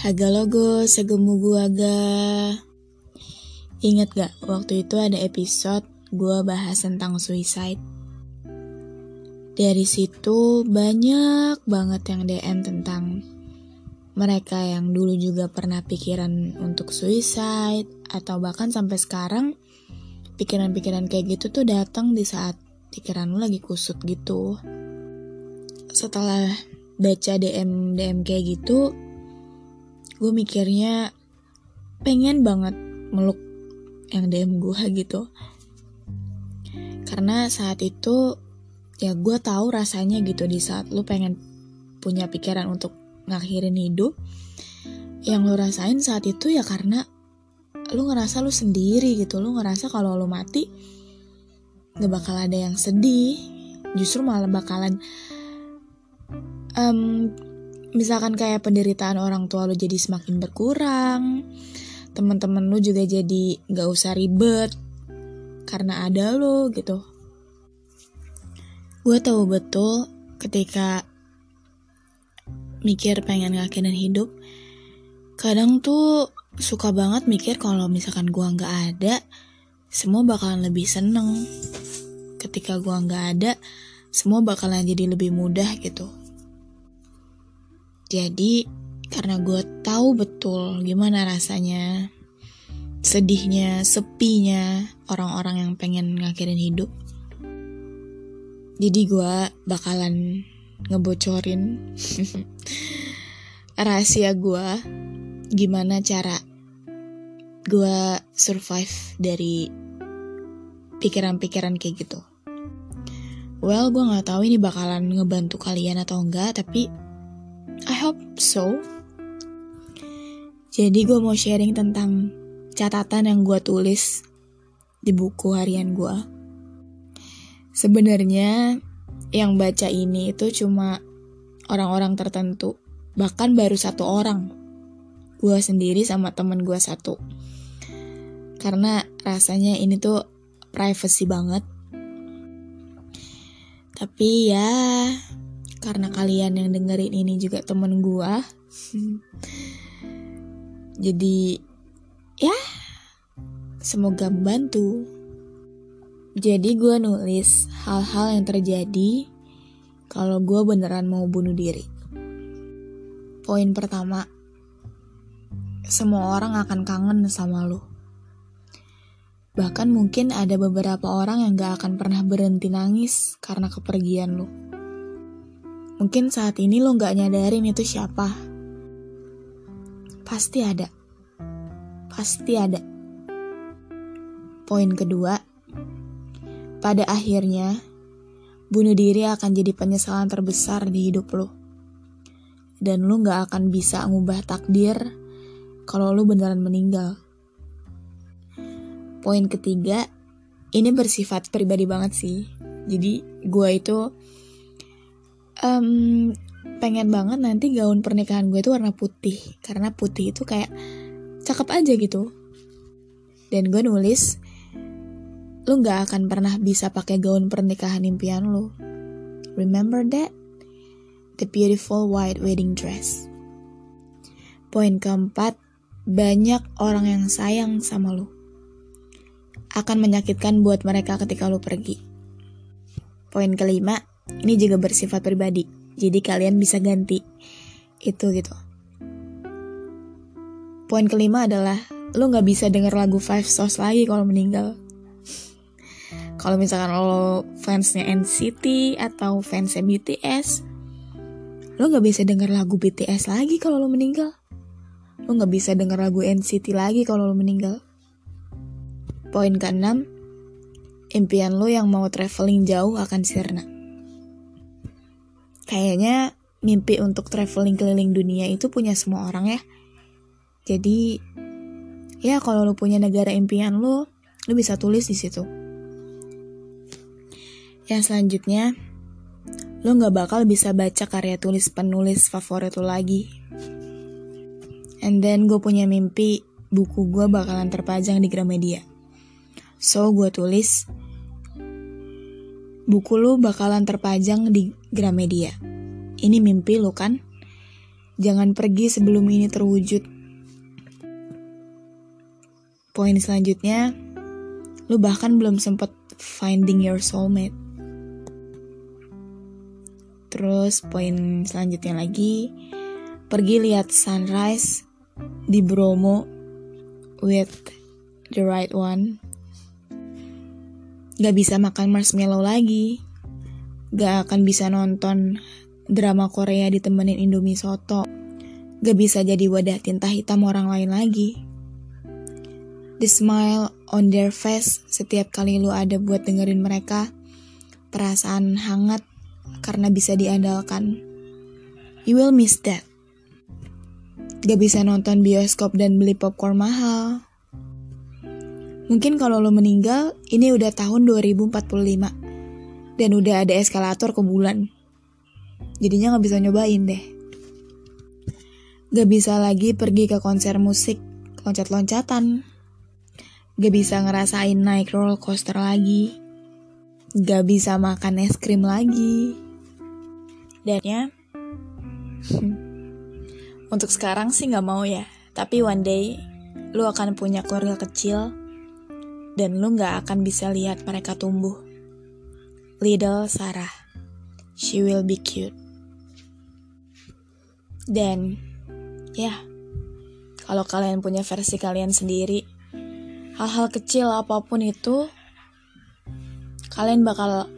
Haga logo segemu gua aga. Ingat gak waktu itu ada episode gua bahas tentang suicide. Dari situ banyak banget yang DM tentang mereka yang dulu juga pernah pikiran untuk suicide atau bahkan sampai sekarang pikiran-pikiran kayak gitu tuh datang di saat pikiran lu lagi kusut gitu. Setelah baca DM DM kayak gitu, gue mikirnya pengen banget meluk yang DM gue gitu. Karena saat itu ya gue tahu rasanya gitu di saat lu pengen punya pikiran untuk ngakhirin hidup. Yang lu rasain saat itu ya karena lu ngerasa lu sendiri gitu. Lu ngerasa kalau lu mati gak bakal ada yang sedih. Justru malah bakalan um, misalkan kayak penderitaan orang tua lu jadi semakin berkurang, teman-teman lu juga jadi gak usah ribet karena ada lo gitu. Gue tahu betul ketika mikir pengen ngakinin hidup, kadang tuh suka banget mikir kalau misalkan gue nggak ada, semua bakalan lebih seneng. Ketika gue nggak ada, semua bakalan jadi lebih mudah gitu jadi, karena gue tahu betul gimana rasanya sedihnya, sepinya orang-orang yang pengen ngakhirin hidup. Jadi gue bakalan ngebocorin rahasia gue gimana cara gue survive dari pikiran-pikiran kayak gitu. Well, gue gak tahu ini bakalan ngebantu kalian atau enggak, tapi I hope so. Jadi gue mau sharing tentang catatan yang gue tulis di buku harian gue. Sebenarnya yang baca ini itu cuma orang-orang tertentu, bahkan baru satu orang. Gue sendiri sama temen gue satu. Karena rasanya ini tuh privacy banget. Tapi ya, karena kalian yang dengerin ini juga temen gue jadi ya semoga membantu. Jadi gue nulis hal-hal yang terjadi kalau gue beneran mau bunuh diri. Poin pertama semua orang akan kangen sama lo Bahkan mungkin ada beberapa orang yang gak akan pernah berhenti nangis karena kepergian lo. Mungkin saat ini lo gak nyadarin itu siapa. Pasti ada. Pasti ada. Poin kedua, pada akhirnya, bunuh diri akan jadi penyesalan terbesar di hidup lo. Dan lo gak akan bisa ngubah takdir kalau lo beneran meninggal. Poin ketiga, ini bersifat pribadi banget sih. Jadi gue itu um, pengen banget nanti gaun pernikahan gue itu warna putih. Karena putih itu kayak cakep aja gitu. Dan gue nulis lu nggak akan pernah bisa pakai gaun pernikahan impian lu. Remember that? The beautiful white wedding dress. Poin keempat banyak orang yang sayang sama lu. Akan menyakitkan buat mereka ketika lu pergi. Poin kelima ini juga bersifat pribadi, jadi kalian bisa ganti itu gitu. Poin kelima adalah lo nggak bisa denger lagu Five Stars lagi kalau meninggal. Kalau misalkan lo fansnya NCT atau fansnya BTS, lo nggak bisa denger lagu BTS lagi kalau lo meninggal. Lo nggak bisa denger lagu NCT lagi kalau lo meninggal. Poin keenam, impian lo yang mau traveling jauh akan sirna. Kayaknya mimpi untuk traveling keliling dunia itu punya semua orang ya. Jadi ya kalau lo punya negara impian lo, lo bisa tulis di situ. Yang selanjutnya, lo nggak bakal bisa baca karya tulis penulis favorit lo lagi. And then gue punya mimpi buku gue bakalan terpajang di Gramedia. So gue tulis, buku lo bakalan terpajang di Gramedia. Ini mimpi lo kan? Jangan pergi sebelum ini terwujud. Poin selanjutnya, lo bahkan belum sempet finding your soulmate. Terus poin selanjutnya lagi, pergi lihat sunrise di Bromo with the right one. Gak bisa makan marshmallow lagi. Gak akan bisa nonton drama Korea ditemenin Indomie soto. Gak bisa jadi wadah tinta hitam orang lain lagi. The smile on their face setiap kali lu ada buat dengerin mereka. Perasaan hangat karena bisa diandalkan. You will miss that. Gak bisa nonton bioskop dan beli popcorn mahal. Mungkin kalau lo meninggal, ini udah tahun 2045. Dan udah ada eskalator ke bulan jadinya nggak bisa nyobain deh. Gak bisa lagi pergi ke konser musik, loncat-loncatan. Gak bisa ngerasain naik roller coaster lagi. Gak bisa makan es krim lagi. Dan ya, untuk sekarang sih gak mau ya. Tapi one day, lu akan punya keluarga kecil, dan lu gak akan bisa lihat mereka tumbuh. Little Sarah, she will be cute. Dan ya, kalau kalian punya versi kalian sendiri, hal-hal kecil apa pun itu, kalian bakal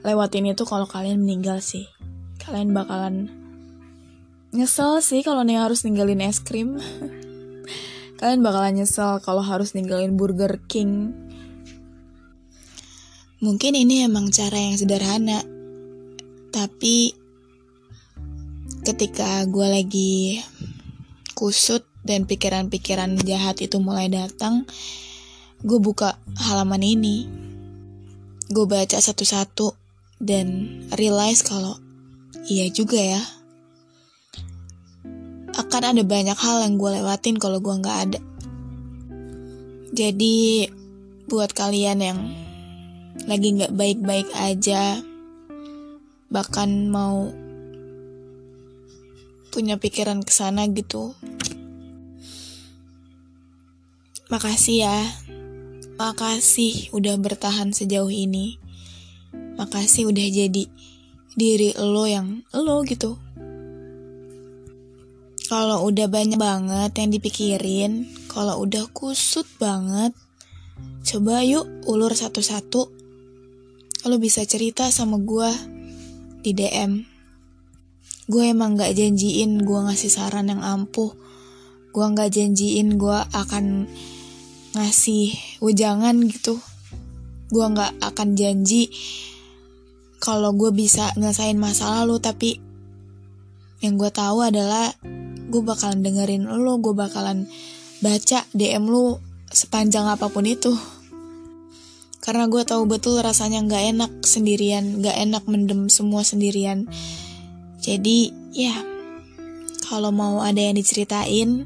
lewatin itu kalau kalian meninggal sih. Kalian bakalan nyesel sih kalau nih harus ninggalin es krim. kalian bakalan nyesel kalau harus ninggalin Burger King. Mungkin ini emang cara yang sederhana, tapi ketika gue lagi kusut dan pikiran-pikiran jahat itu mulai datang, gue buka halaman ini. Gue baca satu-satu dan realize kalau iya juga ya. Akan ada banyak hal yang gue lewatin kalau gue nggak ada. Jadi buat kalian yang lagi nggak baik-baik aja, bahkan mau punya pikiran ke sana gitu. Makasih ya. Makasih udah bertahan sejauh ini. Makasih udah jadi diri lo yang lo gitu. Kalau udah banyak banget yang dipikirin, kalau udah kusut banget, coba yuk ulur satu-satu. Lo bisa cerita sama gue di DM gue emang gak janjiin gue ngasih saran yang ampuh. Gue gak janjiin gue akan ngasih wejangan gitu. Gue gak akan janji kalau gue bisa nyelesain masa lalu tapi yang gue tahu adalah gue bakalan dengerin lo gue bakalan baca DM lo sepanjang apa pun itu karena gue tahu betul rasanya gak enak sendirian gak enak mendem semua sendirian jadi ya kalau mau ada yang diceritain,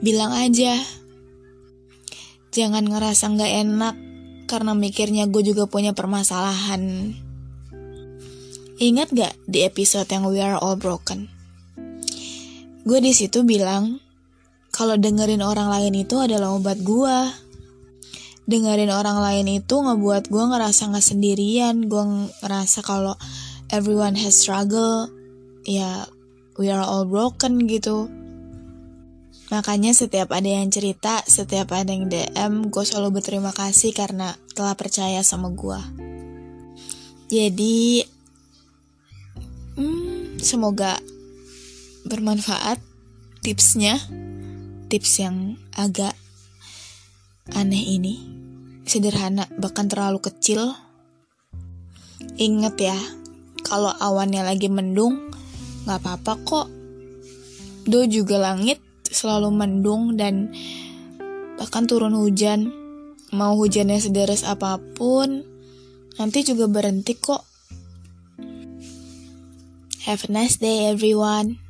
bilang aja. Jangan ngerasa nggak enak karena mikirnya gue juga punya permasalahan. Ingat gak di episode yang We Are All Broken? Gue di situ bilang kalau dengerin orang lain itu adalah obat gue. Dengerin orang lain itu ngebuat gue ngerasa nggak sendirian. Gue ngerasa kalau everyone has struggle, ya we are all broken gitu. Makanya setiap ada yang cerita, setiap ada yang DM, gue selalu berterima kasih karena telah percaya sama gue. Jadi, hmm, semoga bermanfaat tipsnya, tips yang agak aneh ini. sederhana, bahkan terlalu kecil. Ingat ya, kalau awannya lagi mendung, gak apa-apa kok. Do juga langit selalu mendung dan bahkan turun hujan. Mau hujannya sederes apa pun, nanti juga berhenti kok. Have a nice day everyone.